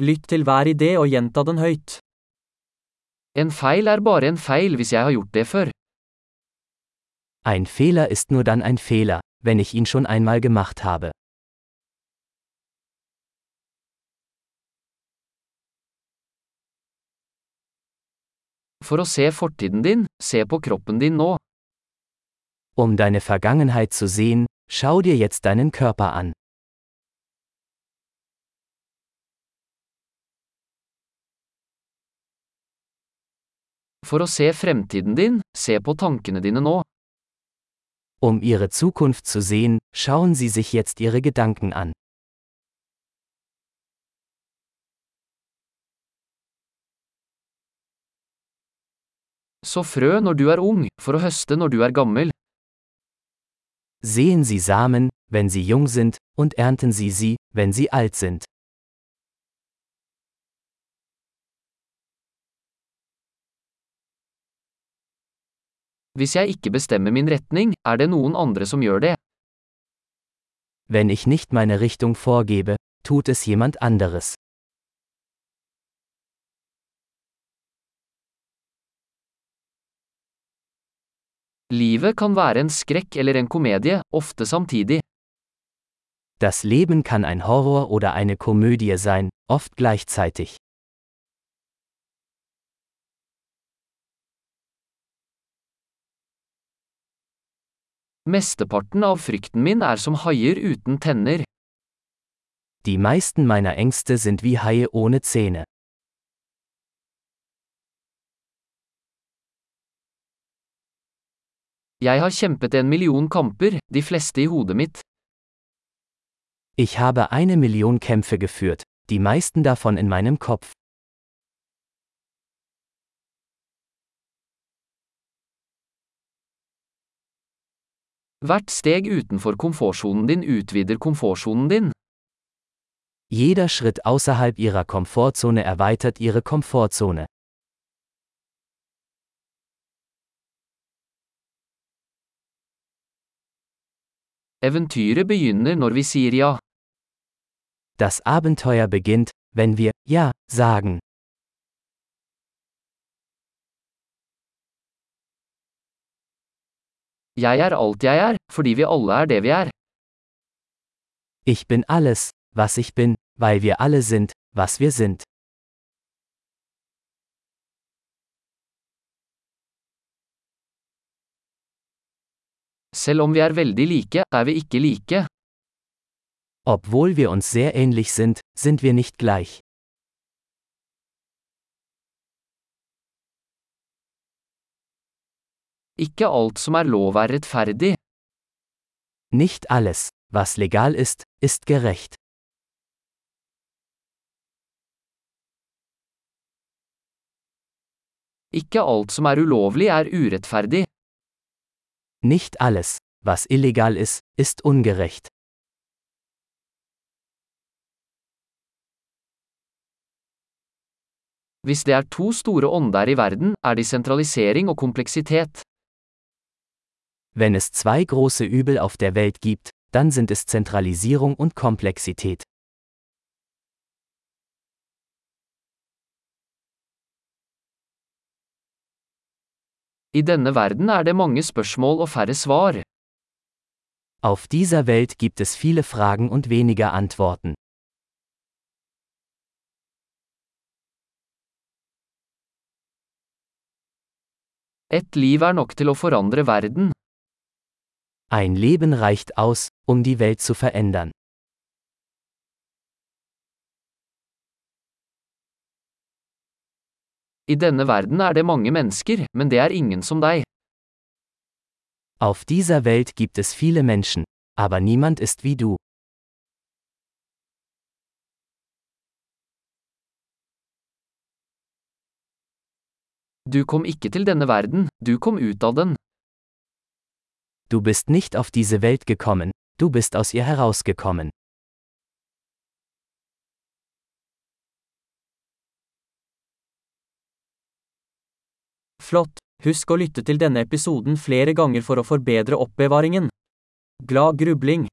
Lytt til hver idé og gjenta den høyt. En feil er bare en feil hvis jeg har gjort det før. Ein Fehler ist nur dann ein Fehler, wenn ich ihn schon einmal gemacht habe. For å se fortiden din, se på kroppen din nå. Um deine Vergangenheit zu sehen, schau dir jetzt deinen Körper an. For å se fremtiden din, se på tankene dine nå. Um ihre Zukunft zu sehen, schauen Sie sich jetzt Ihre Gedanken an. Så frø når du er ung, for å høste når du er gammel. Sehen Sie Samen, wenn sie jung sind, und ernten Sie sie, wenn sie alt sind. Hvis jeg ikke bestemmer min retning, er det noen andre som gjør det. Wenn ich nicht meine Richtung vorgebe, tut es jemand anderes. Livet kan være en skrekk eller en komedie, ofte samtidig. Das Leben kann ein Horror oder eine Komödie sein, oft gleichzeitig. Mesteparten av frykten min er som haier uten tenner. Die meisten meiner Ängste sind wie Haie ohne Zähne. Jeg har kjempet en million kamper, de fleste i hodet mitt. Ich habe eine Million Kämpfe geführt, die meisten davon in meinem Kopf. Hvert steg utenfor komfortsonen din utvider komfortsonen din. Jeder Schritt außerhalb Ihrer Komfortzone erweitert Ihre Komfortzone. Eventyret begynner når vi sier ja. Das Abenteuer beginnt, wenn wir Ja sagen. Jeg er alt jeg er, fordi vi alle er det vi er. Ich bin alles, was ich bin, weil wir alle sind, was wir sind. Selv om vi er veldig like, er vi ikke like. Obwohl wir uns sehr ähnlich sind, sind wir nicht gleich. Ikke alt som er lov er rettferdig. Nicht alles, was legal ist, ist gerecht. Ikke alt som er ulovlig er urettferdig. Nicht alles, was illegal ist, ist ungerecht. Hvis det er to store ånder i verden, er de sentralisering og kompleksitet. Wenn es zwei große Übel auf der Welt gibt, dann sind es Zentralisierung und Komplexität. I denne verden er det mange spørsmål og færre svar. Auf dieser Welt gibt es viele Fragen und weniger Antworten. Et liv er nok til å forandre verden. Ein Leben reicht aus, um die Welt zu verändern. I denne verden er det mange mennesker, men det er ingen som deg. Auf dieser Welt gibt es viele Menschen, aber niemand ist wie du. Du kom ikke til denne verden, du kom ut av den. Du bist nicht auf diese Welt gekommen, du bist aus ihr herausgekommen. Flott! Husk å lytte til denne episoden flere ganger for å forbedre oppbevaringen. Glad grubling!